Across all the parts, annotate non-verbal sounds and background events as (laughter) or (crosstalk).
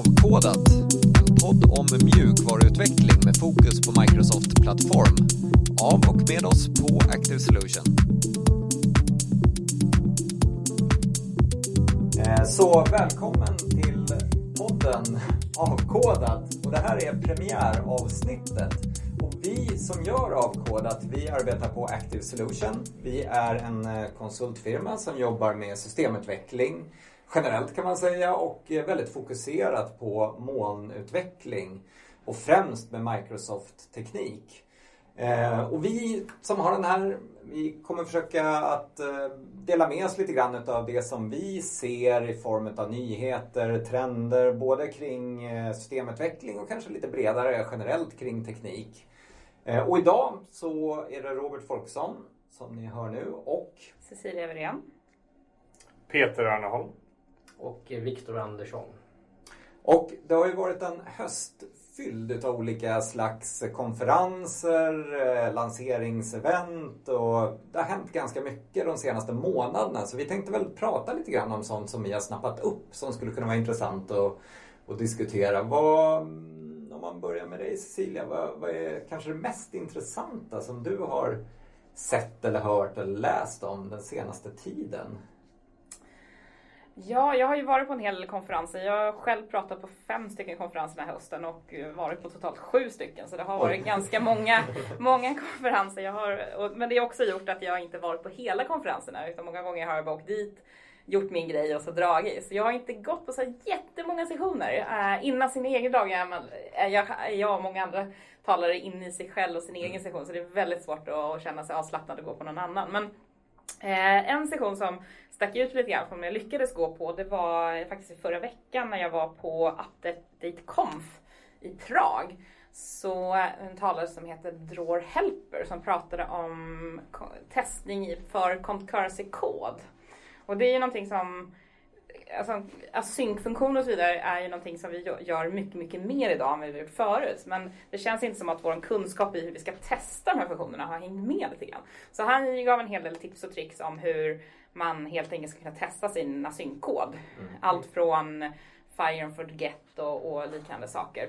Avkodat, en podd om mjukvaruutveckling med fokus på Microsoft Plattform. Av och med oss på Active Solution. Eh, så välkommen till podden Avkodat. Och det här är premiäravsnittet. Och vi som gör Avkodat, vi arbetar på Active Solution. Vi är en eh, konsultfirma som jobbar med systemutveckling generellt kan man säga och är väldigt fokuserat på molnutveckling och främst med Microsoft-teknik. Eh, och vi som har den här, vi kommer försöka att eh, dela med oss lite grann av det som vi ser i form av nyheter, trender, både kring eh, systemutveckling och kanske lite bredare generellt kring teknik. Och idag så är det Robert Folksson som ni hör nu och Cecilia Wirén. Peter Arneholm och Viktor Andersson. Och det har ju varit en höst fylld av olika slags konferenser, eh, lanseringsevent och det har hänt ganska mycket de senaste månaderna. Så vi tänkte väl prata lite grann om sånt som vi har snappat upp som skulle kunna vara intressant att, att diskutera. Vad, mm, om man börjar med dig Cecilia, vad, vad är kanske det mest intressanta som du har sett eller hört eller läst om den senaste tiden? Ja, jag har ju varit på en hel del konferenser. Jag har själv pratat på fem stycken konferenser den här hösten och varit på totalt sju stycken. Så det har varit Oj. ganska många, (laughs) många konferenser. Jag har, och, men det har också gjort att jag inte varit på hela konferenserna utan många gånger har jag bara åkt dit, gjort min grej och så dragit. Så jag har inte gått på så jättemånga sessioner. Uh, innan sin egen dag är, man, är, jag, jag och många andra talare inne i sig själv och sin egen session. Så det är väldigt svårt att, att känna sig avslappnad och gå på någon annan. Men Eh, en session som stack ut lite grann som jag lyckades gå på det var faktiskt i förra veckan när jag var på Update Conf i Prag. Så en talare som heter Dror Helper som pratade om testning för concurrency kod. Och det är ju någonting som Alltså, asynkfunktion och så vidare är ju någonting som vi gör mycket, mycket mer idag än vad vi gjort förut. Men det känns inte som att vår kunskap i hur vi ska testa de här funktionerna har hängt med lite grann. Så han gav en hel del tips och tricks om hur man helt enkelt ska kunna testa sin async-kod. Allt från Fire and Forget och, och liknande saker.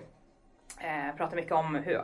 Eh, pratar mycket om hur,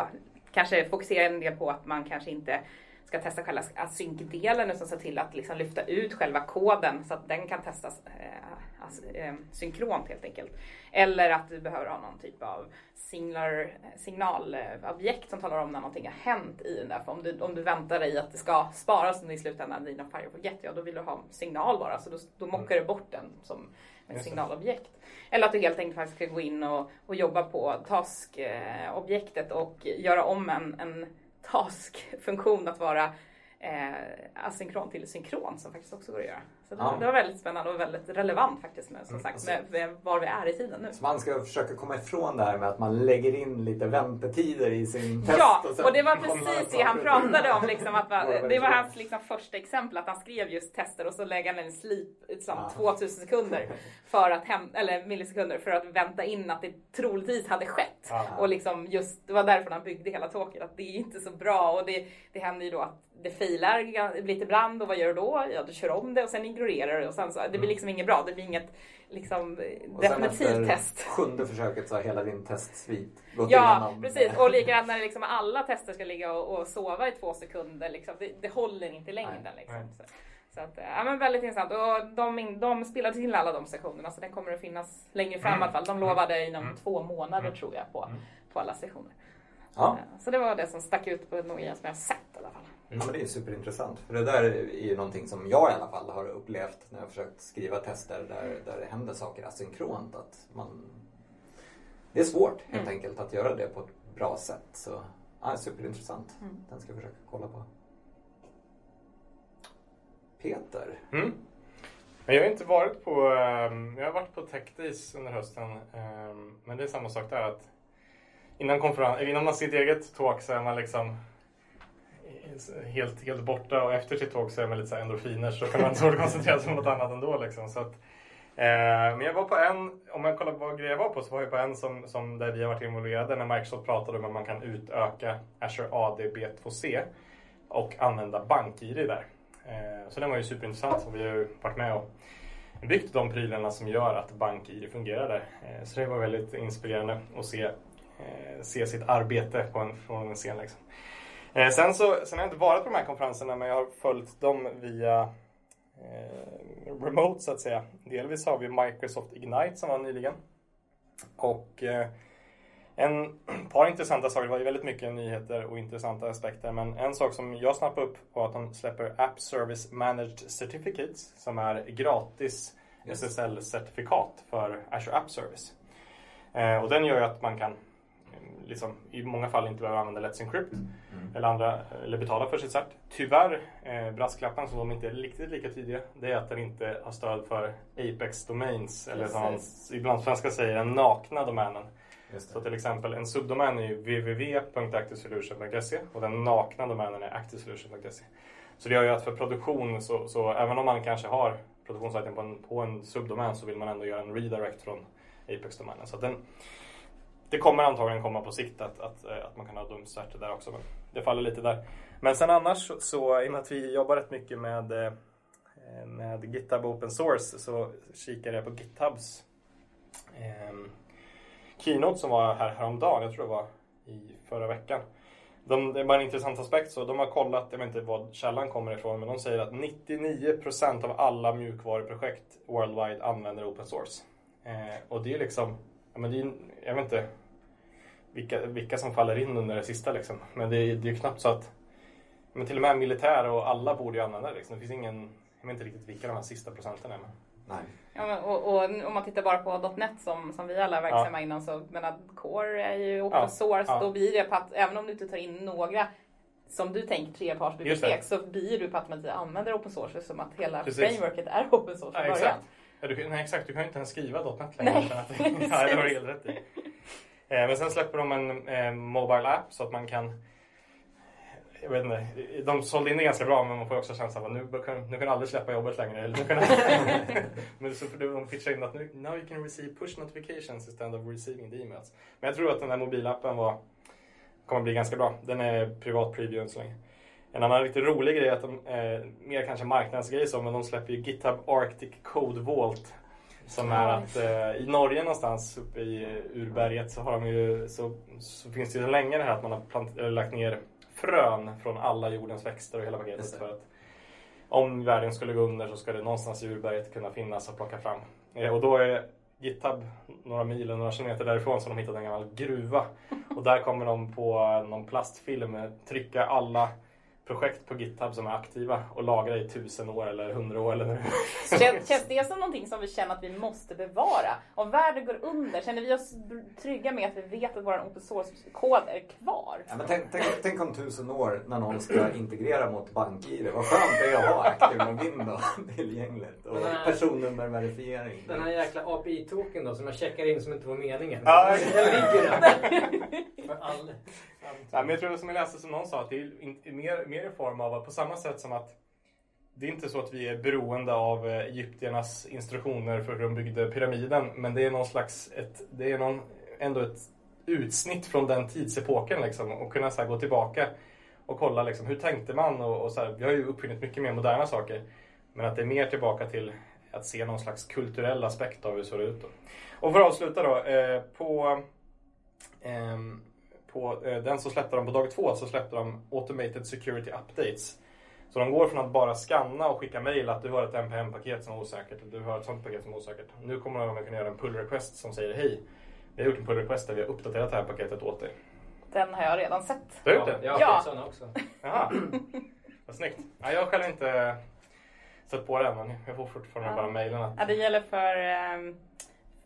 kanske fokuserar en del på att man kanske inte ska testa själva async-delen utan se till att liksom lyfta ut själva koden så att den kan testas eh, as, eh, synkront helt enkelt. Eller att du behöver ha någon typ av signaler, signalobjekt som talar om när någonting har hänt i den där. För om du, om du väntar dig att det ska sparas i slutändan någon Fire Forget, ja då vill du ha signal bara. Så då, då mockar du bort den som ett signalobjekt. Eller att du helt enkelt faktiskt ska gå in och, och jobba på task-objektet och göra om en, en task-funktion att vara eh, asynkron till synkron som faktiskt också går att göra. Så det, Ja. det var väldigt spännande och väldigt relevant faktiskt med, som Mm, sagt med, med var vi är i tiden nu. Så man ska försöka komma ifrån det här med att man lägger in lite väntetider i sin test. Ja, sen och det var precis det han och pratade om. Liksom, att, Det var hans liksom, första exempel, att han skrev just tester och så lägger han en sleep liksom, Ja. 2000 sekunder, för att häm- eller millisekunder, för att vänta in att det troligtvis hade skett. Ja. Och liksom just, det var därför han byggde hela tåget, att det är inte så bra. Och det, det händer ju då att det filar gan- lite ibland och vad gör du då? Ja, du kör om det och sen ignorerar du och sen så, det blir liksom inget bra. Det blir inget liksom, definitivt test. sjunde försöket så har hela din testsvit gått Ja, igenom. precis. Och likadant när liksom alla tester ska ligga och, och sova i två sekunder. Liksom. Det, det håller inte i längden. Liksom. Så, så att, ja, men väldigt intressant. Och de, in- de spelade till alla de sektionerna så den kommer att finnas längre fram i alla fall. De lovade inom Mm. två månader Mm. tror jag på, Mm. på alla sektioner. Ja. Så det var det som stack ut på nog som jag har sett i alla fall. Ja, men det är superintressant. För det där är ju någonting som jag i alla fall har upplevt när jag försökt skriva tester där, där det händer saker asynkront. Att man... Det är svårt helt Mm. enkelt att göra det på ett bra sätt. Så ja, superintressant. Mm. Den ska jag försöka kolla på. Peter. Mm. Jag har inte varit på, ehm, jag har varit på Tech Days under hösten. ehm, Men det är samma sak där att innan, konferens, innan man sitt eget talk så är man liksom helt, helt borta och efter sitt tåg så är man lite så här endorfiner så kan man inte (laughs) koncentrera sig på något annat ändå. Liksom. Så att, eh, men jag var på en, om man kollar på vad grejer jag var på så var jag på en som, som där vi har varit involverade när Microsoft pratade om att man kan utöka Azure AD B2C och använda BankID där. Eh, så den var ju superintressant och vi har ju varit med och byggt de prylarna som gör att BankID fungerar där. Eh, så det var väldigt inspirerande att se, eh, se sitt arbete på en, från en scen. Liksom. Eh, sen, så, sen har jag inte varit på de här konferenserna men jag har följt dem via eh, remote så att säga. Delvis har vi Microsoft Ignite som var nyligen. Och eh, en (clears throat) par intressanta saker, det var ju väldigt mycket nyheter och intressanta aspekter, men en sak som jag snappade upp var att de släpper App Service Managed Certificates som är gratis Yes. SSL-certifikat för Azure App Service. Eh, och den gör ju att man kan liksom, i många fall inte behöva använda Let's Encrypt eller, andra, eller betala för sitt cert. Tyvärr, eh, brasklappen som de inte är riktigt lika tydliga, det är att den inte har stöd för Apex Domains, eller som man ibland svenska säger, den nakna domänen. Så till exempel en subdomän är ju www.activesolution.se och den nakna domänen är activesolution.se. Så det gör ju att för produktion, så, så även om man kanske har produktionssajten på en, på en subdomän så vill man ändå göra en redirect från Apex-domänen. Så att den, det kommer antagligen komma på sikt att, att, eh, att man kan ha dumstarter där också. Men det faller lite där. Men sen annars så, så i och med att vi jobbar rätt mycket med, eh, med GitHub Open Source så kikade jag på GitHubs eh, keynote som var här häromdagen, jag tror det var i förra veckan. De, det är bara en intressant aspekt. Så de har kollat, jag vet inte var källan kommer ifrån, men de säger att 99% av alla mjukvaruprojekt worldwide använder open source. Eh, och det är liksom, ja, men det är, jag vet inte vilka, vilka som faller in under det sista liksom. Men det är, det är knappt så att, men till och med militär och alla borde ju använda det liksom. Det finns ingen, jag vet inte riktigt vilka de här sista procenten är. Men. Nej. Ja, men, och, och om man tittar bara på .NET som, som vi alla är verksamma inom så menar, Core är ju open Ja, source. ja. Då blir det på att även om du inte tar in några som du tänker det. så blir du på att man inte använder open source som att hela Precis. frameworket är open source Ja, från början. exakt. Ja, du, kan- nej, exakt. Du kan ju inte ens skriva .NET längre. Nej, att, (laughs) ja, det har du helt rätt i. Eh, Men sen släpper de en eh, Mobile App så att man kan jag vet inte, de sålde in det ganska bra men man får också känslan att nu kan, nu kan aldrig släppa jobbet längre. Eller nu kan, (laughs) men så för de pitchar in att nu, now you can receive push notifications instead of receiving the emails. Men jag tror att den här mobilappen var, kommer bli ganska bra. Den är privat preview än så länge. En annan riktigt rolig grej är att de, eh, mer kanske marknadsgrej så, men de släpper ju GitHub Arctic Code Vault. Som är att eh, i Norge någonstans uppe i eh, urberget så har de ju, så, så finns det ju så länge det här att man har plant, eller lagt ner frön från alla jordens växter och hela paketet för att om världen skulle gå under så ska det någonstans i urberget kunna finnas att plocka fram. Eh, och då är GitHub några mil eller några kilometer därifrån så de hittat en gammal gruva. (laughs) Och där kommer de på någon plastfilm eh, trycka alla projekt på GitHub som är aktiva och lagra i tusen år eller hundra år eller nu. (laughs) Känns, känns det som någonting som vi känner att vi måste bevara? Om världen går under, känner vi oss trygga med att vi vet att vår open source-kod är kvar? Ja, men tänk, tänk, tänk om tusen år när någon ska integrera mot BankID. Vad skönt det är att ha Active Login då (laughs) tillgängligt. Och personnummerverifiering. Den här jäkla API-token då som jag checkar in som inte var meningen. Ja. Den ligger där. (laughs) För all... Ja, men jag tror det som jag läste som någon sa att det är mer, mer i form av att på samma sätt som att det är inte så att vi är beroende av eh, egyptiernas instruktioner för hur de byggde pyramiden. Men det är någon slags, ett, det är någon, ändå ett utsnitt från den tidsepoken liksom. Och kunna så här, gå tillbaka och kolla liksom, hur tänkte man? Och, och så här, vi har ju uppfunnit mycket mer moderna saker. Men att det är mer tillbaka till att se någon slags kulturell aspekt av hur det ser ut. Då. Och för att avsluta då. Eh, på eh, på eh, den så släppte de på dag två så släppte de Automated Security Updates. Så de går från att bara scanna och skicka mail att du har ett NPM-paket som är osäkert och du har ett sånt paket som är osäkert. Nu kommer de att kunna göra en pull request som säger hej. Vi har gjort en pull request där vi har uppdaterat det här paketet åt dig. Den har jag redan sett. Du har gjort Ja, det? jag har Ja. sådana också. Jaha. Vad snyggt. Ja, jag har själv inte sett på det än men jag får fortfarande Ja. bara mailen att Ja, det gäller för, ehm,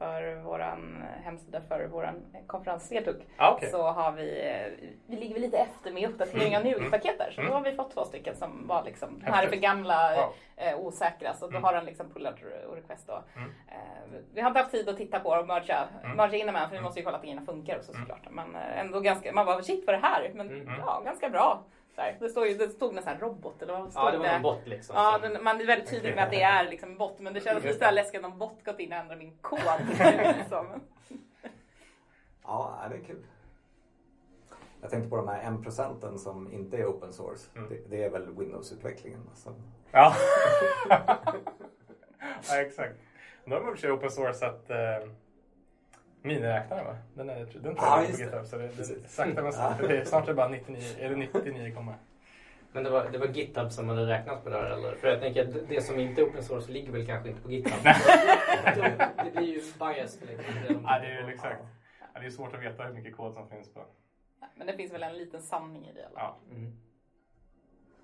för våran hemsida för våran konferens Svedhugg. Ja, okej. Så har vi, vi ligger lite efter med uppdatering av mjukpaket där. Så då har vi fått två stycken som var liksom, de här är för gamla, Wow. eh, osäkra. Så då Mm. har den liksom pullat och request då. Mm. Eh, vi har inte haft tid att titta på och merga, Mm. merga in dem än för vi måste ju kolla att grejerna funkar också såklart. Men eh, ändå ganska, man bara shit vad det här? Men Mm. ja, ganska bra. Här, det, står ju, det stod med så här robot eller vad stod Ja, det var någon bot liksom. Ja, den, man är väldigt tydlig med att det är liksom en bot, men det känns lite läskigt om en bot gått in och ändrat min kod. liksom. Ja, det är kul. Jag tänkte på de här 1 procenten som inte är open source. Mm. Det, det är väl Windows-utvecklingen. Som, Ja. (laughs) ja, exakt. Nu har man i open sourcat eh, miniräknaren va? Den, är, den tror Ja, jag är just på det. GitHub. Så det, det, sakta men säkert. (laughs) Det är snart är det bara 99, eller 99, komma. Men det var, det var GitHub som hade räknat på det här eller? För jag tänker att det- det som inte är open source ligger väl kanske inte på GitHub. (laughs) det blir ju bias. Liksom, det Ja, det är ju exakt. Ja, det är svårt att veta hur mycket kod som finns på. Men det finns väl en liten sanning i det fall. Ja. Mm.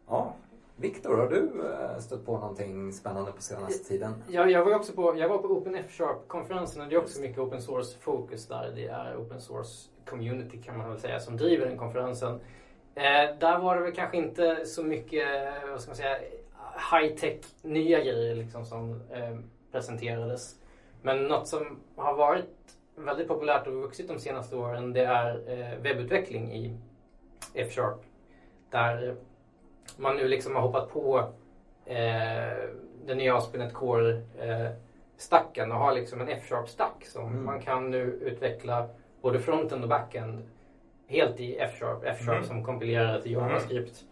Ja. Viktor, har du eh, stött på någonting spännande på senaste tiden? Jag, jag var också på, jag var på Open F-sharp-konferensen och det är också mycket open source-fokus där. Det är open source community kan man väl säga som driver den konferensen. Eh, där var det väl kanske inte så mycket, eh, vad ska man säga, high-tech nya grejer liksom som eh, presenterades. Men något som har varit väldigt populärt och vuxit de senaste åren det är eh, webbutveckling i F-sharp. Där man nu liksom har hoppat på eh, den nya ASP.NET Core-stacken och har liksom en F-sharp-stack som Mm. man kan nu utveckla både frontend och backend helt i F-sharp. F-sharp Mm. som kompilerar till JavaScript.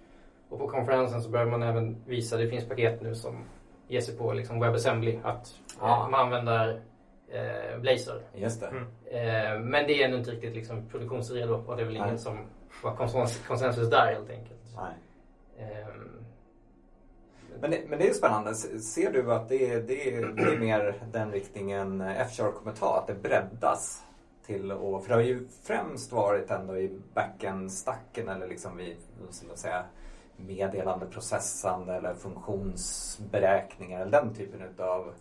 Och på konferensen så börjar man även visa, det finns paket nu som ger sig på liksom WebAssembly, att Ah. eh, man använder eh, Blazor. Just det. Mm. Eh, men det är ännu inte riktigt liksom produktionsredo och det är väl ingen Nej. som var konsens- konsensus där helt enkelt. Nej. Ehm, Men det, men det är spännande. Ser du att det är, det är, det är mer den riktningen F-sharp kommer ta? Att det breddas till och För det har ju främst varit ändå i backend-stacken eller liksom jag säga, meddelandeprocessande eller funktionsberäkningar eller den typen utav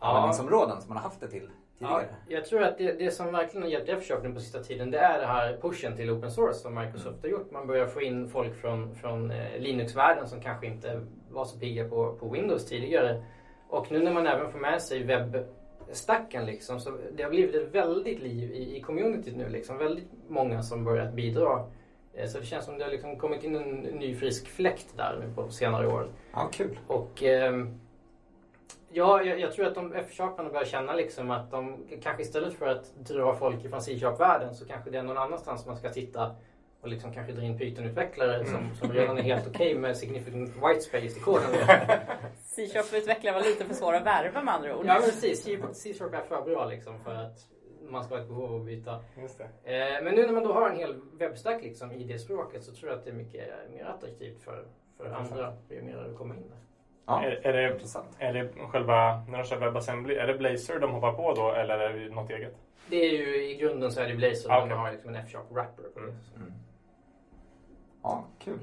Ja. användningsområden som man har haft det till Ja, tidigare. jag tror att det, det som verkligen har hjälpt F-sharp nu på sista tiden det är det här pushen till open source som Microsoft har gjort. Man börjar få in folk från, från eh, Linux-världen som kanske inte var så pigga på, på Windows tidigare. Och nu när man även får med sig webbstacken liksom, så det har blivit ett väldigt liv i, i communityt nu. Liksom. Väldigt många som börjat bidra. Eh, Så det känns som det har liksom kommit in en ny frisk fläkt där nu på senare år. Ja, kul. Och ehm, ja, jag, jag tror att de F-sharparna börjar känna liksom att de kanske istället för att dra folk ifrån C-sharp-världen så kanske det är någon annanstans man ska titta och liksom kanske dra in Python-utvecklare som, som redan är helt okej med significant white space i koden. (laughs) C-sharp-utvecklare var lite för svåra att värva med andra ord. ja precis, C-sharp är för bra liksom för att man ska ha ett behov av att byta. Just det. Eh, men nu när man då har en hel webbstack liksom i det språket så tror jag att det är mycket mer attraktivt för, för andra programmerare att komma in där. Ja, Är, är, det, intressant. är det själva, när de kör WebAssembly, är det Blazor de hoppar på då eller är det något eget? Det är ju i grunden så är det Blazor, Ah, okej. man har liksom en F-sharp wrapper på det. Mm. Mm. Ja, kul.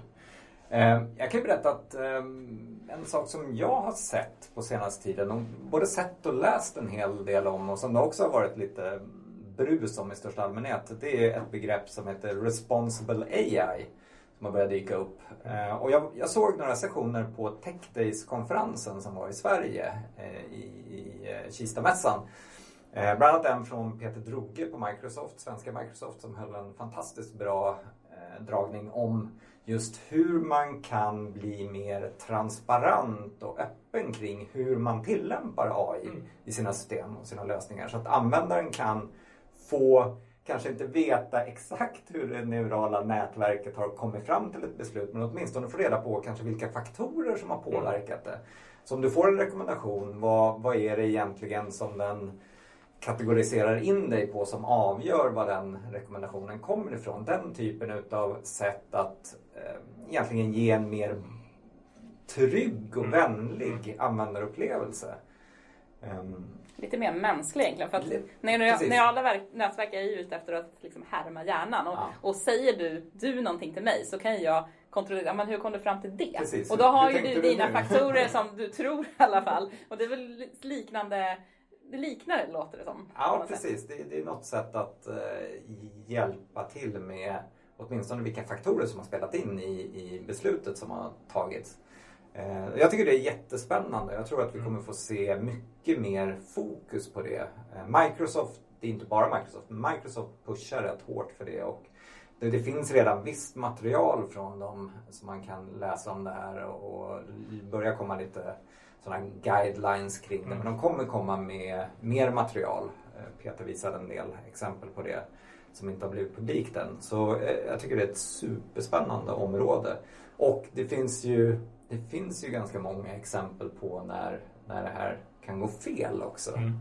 Eh, jag kan ju berätta att eh, en sak som jag har sett på senaste tiden, och både sett och läst en hel del om och som det också har varit lite brus om i största allmänhet, det är ett begrepp som heter Responsible AI som har börjat dyka upp. Eh, och jag, jag såg några sessioner på Tech Days-konferensen som var i Sverige eh, i, i eh, Kistamässan. Eh, bland annat en från Peter Droge på Microsoft, svenska Microsoft, som höll en fantastiskt bra dragning om just hur man kan bli mer transparent och öppen kring hur man tillämpar AI i sina system och sina lösningar. Så att användaren kan få kanske inte veta exakt hur det neurala nätverket har kommit fram till ett beslut men åtminstone få reda på kanske vilka faktorer som har påverkat det. Så om du får en rekommendation, vad, vad är det egentligen som den kategoriserar in dig på som avgör var den rekommendationen kommer ifrån. Den typen utav sätt att eh, egentligen ge en mer trygg och Mm. vänlig användarupplevelse. Ehm, Lite mer mänsklig egentligen. För att när, precis. när alla verk, nätverk är ju ute efter att liksom härma hjärnan. Och, Ja. och säger du, du någonting till mig så kan jag kontrollera, men hur kom du fram till det? Precis. Och då har Hur ju du du dina nu? faktorer (laughs) som du tror i alla fall. Och det är väl liknande, det liknar det låter det som. Ja, precis. Det, det är något sätt att eh, hjälpa till med åtminstone vilka faktorer som har spelat in i, i beslutet som har tagits. Eh, jag tycker det är jättespännande. Jag tror att vi kommer få se mycket mer fokus på det. Eh, Microsoft, det är inte bara Microsoft, men Microsoft pushar rätt hårt för det. Och det, det finns redan visst material från dem som man kan läsa om det här och, börja komma lite sådana guidelines kring det. Men de kommer komma med mer material. Eh, Peter visade en del exempel på det som inte har blivit publikt än. Så jag tycker det är ett superspännande område. Och det finns ju, det finns ju ganska många exempel på när när det här kan gå fel också. Mm.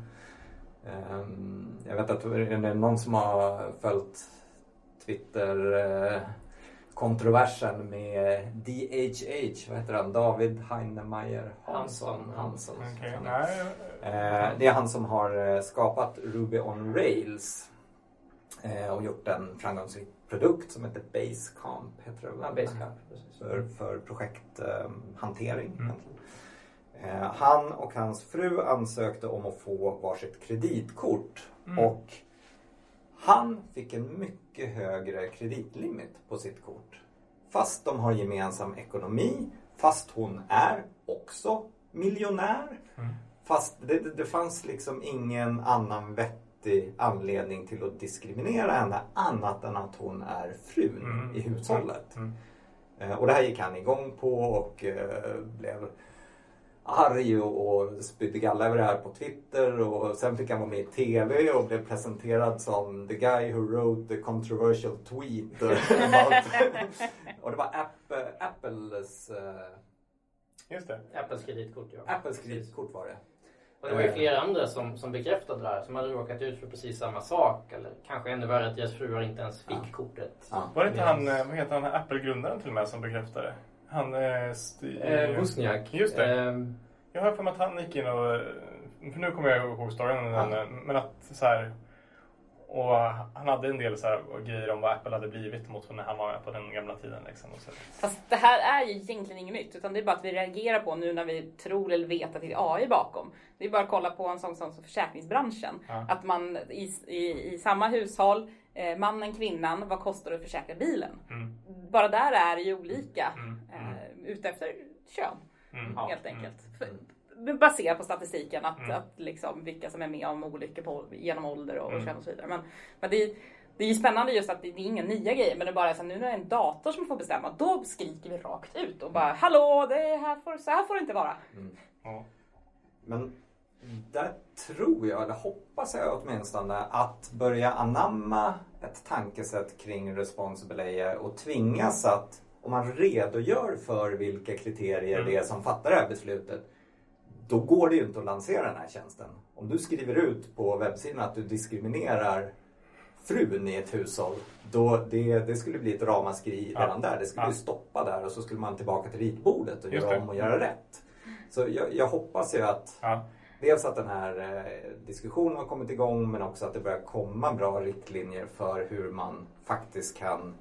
Ehm, Jag vet att är det någon som har följt Twitter eh, kontroversen med DHH, vad heter han? David Heinemeier Hansson. Hansson. Okej, nej. Eh, Det är han som har eh, skapat Ruby on Rails och gjort en framgångsrik produkt som heter Basecamp. Heter det, Ja? Basecamp, precis. För, för projekthantering. Mm. Eh, Han och hans fru ansökte om att få varsitt kreditkort Mm. och han fick en mycket högre kreditlimit på sitt kort. Fast de har gemensam ekonomi, fast hon är också miljonär. Mm. Fast det, det, det fanns liksom ingen annan vettig anledning till att diskriminera henne annat än att hon är frun Mm. i hushållet. Mm. Eh, Och det här gick han igång på och eh, blev arg och, spydde galla över det här på Twitter och sen fick han vara med i TV och blev presenterad som the guy who wrote the controversial tweet. (laughs) (laughs) och det var Apple, Apples, eh, Just det. Apples kreditkort, ja. Apples kreditkort var det. Och det var ju flera andra som, som bekräftade det här, som hade råkat ut för precis samma sak. Eller kanske ännu värre att deras fruar inte ens fick Ja. kortet. Ja. Var det inte han, eh, vad heter han, Apple-grundaren till och med som bekräftade? Han... Eh, st- Eh, Wozniak. Just det. Ehm, Jag har för mig att han gick in och... För nu kommer jag ihåg storyn. Ja. men- Men att så här... Och han hade en del så här grejer om vad Apple hade blivit mot när han var med på den gamla tiden. Liksom. Fast det här är ju egentligen inget nytt, utan det är bara att vi reagerar på nu när vi tror eller vet att det är AI bakom. Det är bara att kolla på en sån som försäkringsbranschen. Ja. Att man i, i, i samma hushåll, eh, mannen, kvinnan, vad kostar det att försäkra bilen? Mm. Bara där är det ju olika Mm. eh, utefter kön, Mm. helt Mm. enkelt. Baserat på statistiken, att, Mm. att liksom vilka som är med om olyckor på, genom ålder och Mm. kön och så vidare. Men, men det, är- det är ju spännande just att det, det är inga nya grejer, men det är bara så här, nu när det är en dator som får bestämma, då skriker vi rakt ut och bara Hallå, det här får, så här får det inte vara. Ja. Men där tror jag, eller hoppas jag åtminstone, att börja anamma ett tankesätt kring responsible AI och tvingas att, om man redogör för vilka kriterier Mm. det är som fattar det här beslutet, då går det ju inte att lansera den här tjänsten. Om du skriver ut på webbsidan att du diskriminerar frun i ett hushåll, då det, det skulle bli ett ramaskri Ja. redan där. Det skulle Ja. stoppa där och så skulle man tillbaka till ritbordet och Just göra det. om och göra rätt. Så jag, jag hoppas ju att Ja. Dels att den här eh, diskussionen har kommit igång men också att det börjar komma bra riktlinjer för hur man faktiskt kan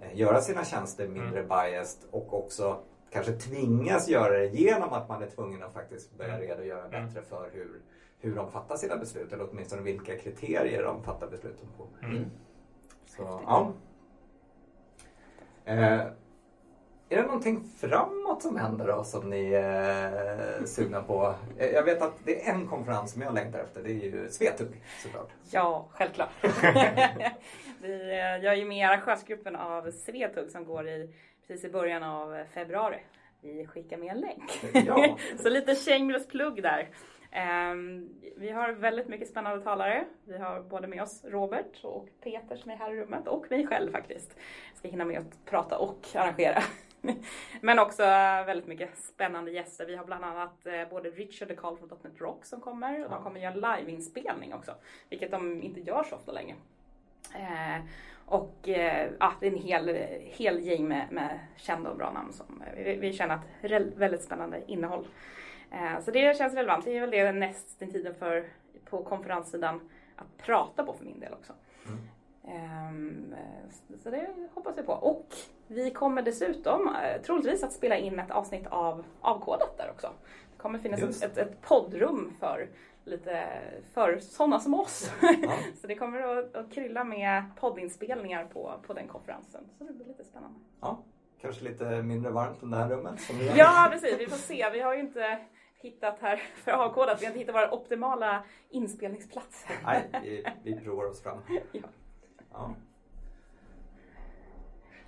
eh, göra sina tjänster mindre biased och också kanske tvingas göra det genom att man är tvungen att faktiskt börja Mm. redogöra Mm. bättre för hur, hur de fattar sina beslut eller åtminstone vilka kriterier de fattar besluten på. Mm. Så, ja. Eh, är det någonting framåt som händer då som ni är eh, sugna på? Eh, Jag vet att det är en konferens som jag längtar efter. Det är ju Svetug såklart. Ja, självklart. (laughs) vi, eh, jag är ju med i arrangörsgruppen av Svetug som går i precis i början av februari. Vi skickar med en länk. (laughs) Ja. (laughs) Så lite shameless plugg där. Ehm, vi har väldigt mycket spännande talare. Vi har både med oss Robert och Peter som är här i rummet och mig själv faktiskt. Ska hinna med att prata och arrangera. (laughs) Men också väldigt mycket spännande gäster. Vi har bland annat eh, både Richard och Carl från .NET Rock som kommer och de kommer göra liveinspelning också. Vilket de inte gör så ofta längre. Eh, och eh, ja, det är en hel, hel gäng med, med kända och bra namn som eh, vi, vi känner att väldigt spännande innehåll. Eh, så det känns relevant. Det är väl det näst i tiden för på konferenssidan att prata på för min del också. Mm. Ehm, eh, så det hoppas vi på. Och vi kommer dessutom troligtvis att spela in ett avsnitt av Avkodat där också. Det kommer finnas Just ett, ett poddrum för lite för sådana som oss. Ja. (laughs) så det kommer att, att krylla med poddinspelningar på, på den konferensen. Så det blir lite spännande. ja. Kanske lite mindre varmt än det här rummet. Ja precis, vi får se. Vi har ju inte hittat här för avkodat. Vi har inte hittat våra optimala inspelningsplatser. Nej, vi, vi provar oss fram. (laughs) Ja. Ja.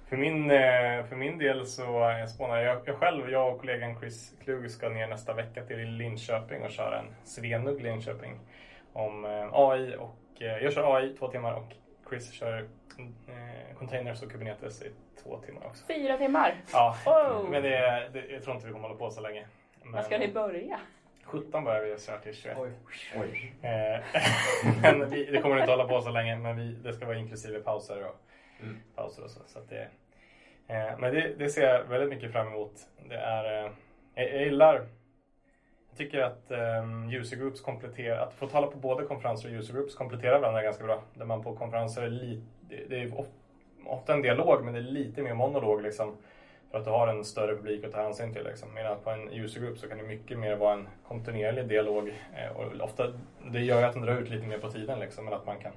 För min, eh, för min del så jag spånar jag, jag själv, jag och kollegan Chris Klug ska ner nästa vecka till Linköping och köra en Svenug Linköping om eh, AI och eh, jag kör AI två timmar och Chris kör containers och Kubernetes i två timmar också. Fyra timmar. Ja, Oh. men det, det, jag tror inte vi kommer hålla på så länge. Men, När ska ni börja? 17 börjar vi och köra till 21. Oj. Oj. (laughs) Men vi, det kommer inte hålla på så länge, men vi, det ska vara inklusive pauser och, Mm. pauser och så. så att det, eh, men det, det ser jag väldigt mycket fram emot. Det är, eh, jag, jag gillar jag tycker att eh, user groups kompletterar, att få tala på både konferenser och user groups kompletterar varandra ganska bra. Där man på konferenser är lite, det, det är ofta en dialog men det är lite mer monolog liksom. För att du har en större publik att ta hänsyn till. Liksom. Medan på en user group så kan det mycket mer vara en kontinuerlig dialog. Eh, och ofta, det gör ju att den drar ut lite mer på tiden liksom. Men att man kan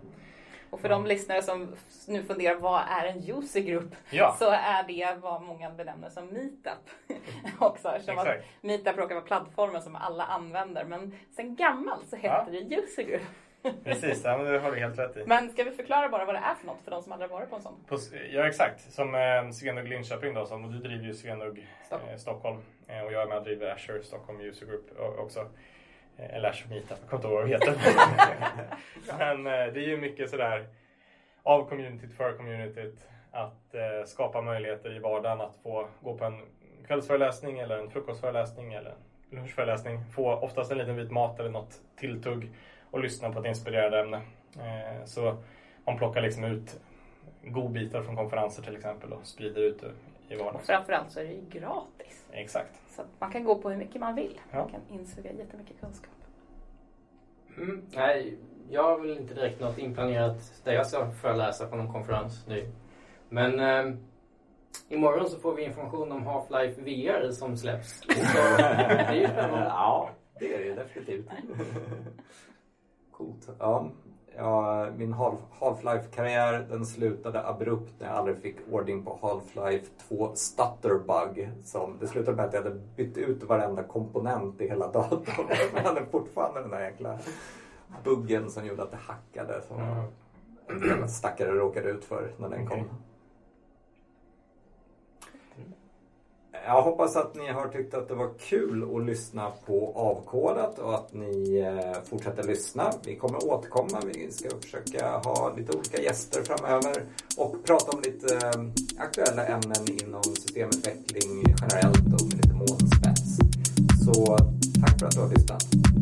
och för de lyssnare som nu funderar, vad är en usergrupp? Ja. (laughs) Så är det vad många benämner som meetup. (laughs) också, eftersom att meetup råkar vara plattformen som alla använder. Men sen gammalt så hette det usergrupp. (laughs) Precis, ja, det har du helt rätt i. Men ska vi förklara bara vad det är för något för de som aldrig varit på en sån? På, ja exakt, som eh, Svenug Linköping då, som, och du driver ju Svenug Stockholm. eh, Stockholm eh, och jag är med och driver Azure Stockholm User Group också. Eh, eller Meetup, jag kommer inte ihåg vad heter. (laughs) Men eh, det är ju mycket sådär av communityt för communityt att eh, skapa möjligheter i vardagen att få gå på en kvällsföreläsning eller en frukostföreläsning eller en lunchföreläsning. Få oftast en liten bit mat eller något tilltugg och lyssna på ett inspirerande ämne. Så man plockar liksom ut godbitar från konferenser till exempel och sprider ut i vardagen. Och framförallt så är det ju gratis. Exakt. Så att man kan gå på hur mycket man vill. Ja. Man kan insuga jättemycket kunskap. Mm, nej, jag har väl inte direkt något inplanerat där jag ska föreläsa på någon konferens nu. Men eh, imorgon så får vi information om Half-Life VR som släpps. (laughs) Så det är ju spännande. Ja, det är det ju definitivt. (laughs) Coolt. Ja, ja min Half- Half-Life-karriär den slutade abrupt när jag aldrig fick ordning på Half-Life 2 Stutterbug. Som, det slutade med att jag hade bytt ut varenda komponent i hela (laughs) datorn. Men jag hade fortfarande den där jäkla buggen som gjorde att det hackade. Som en del stackare råkade ut för när den kom. Okej. Jag hoppas att ni har tyckt att det var kul att lyssna på Avkodat och att ni eh, fortsätter lyssna. Vi kommer återkomma. Vi ska försöka ha lite olika gäster framöver och prata om lite eh, aktuella ämnen inom systemutveckling generellt och med lite målspets. Så tack för att du har lyssnat.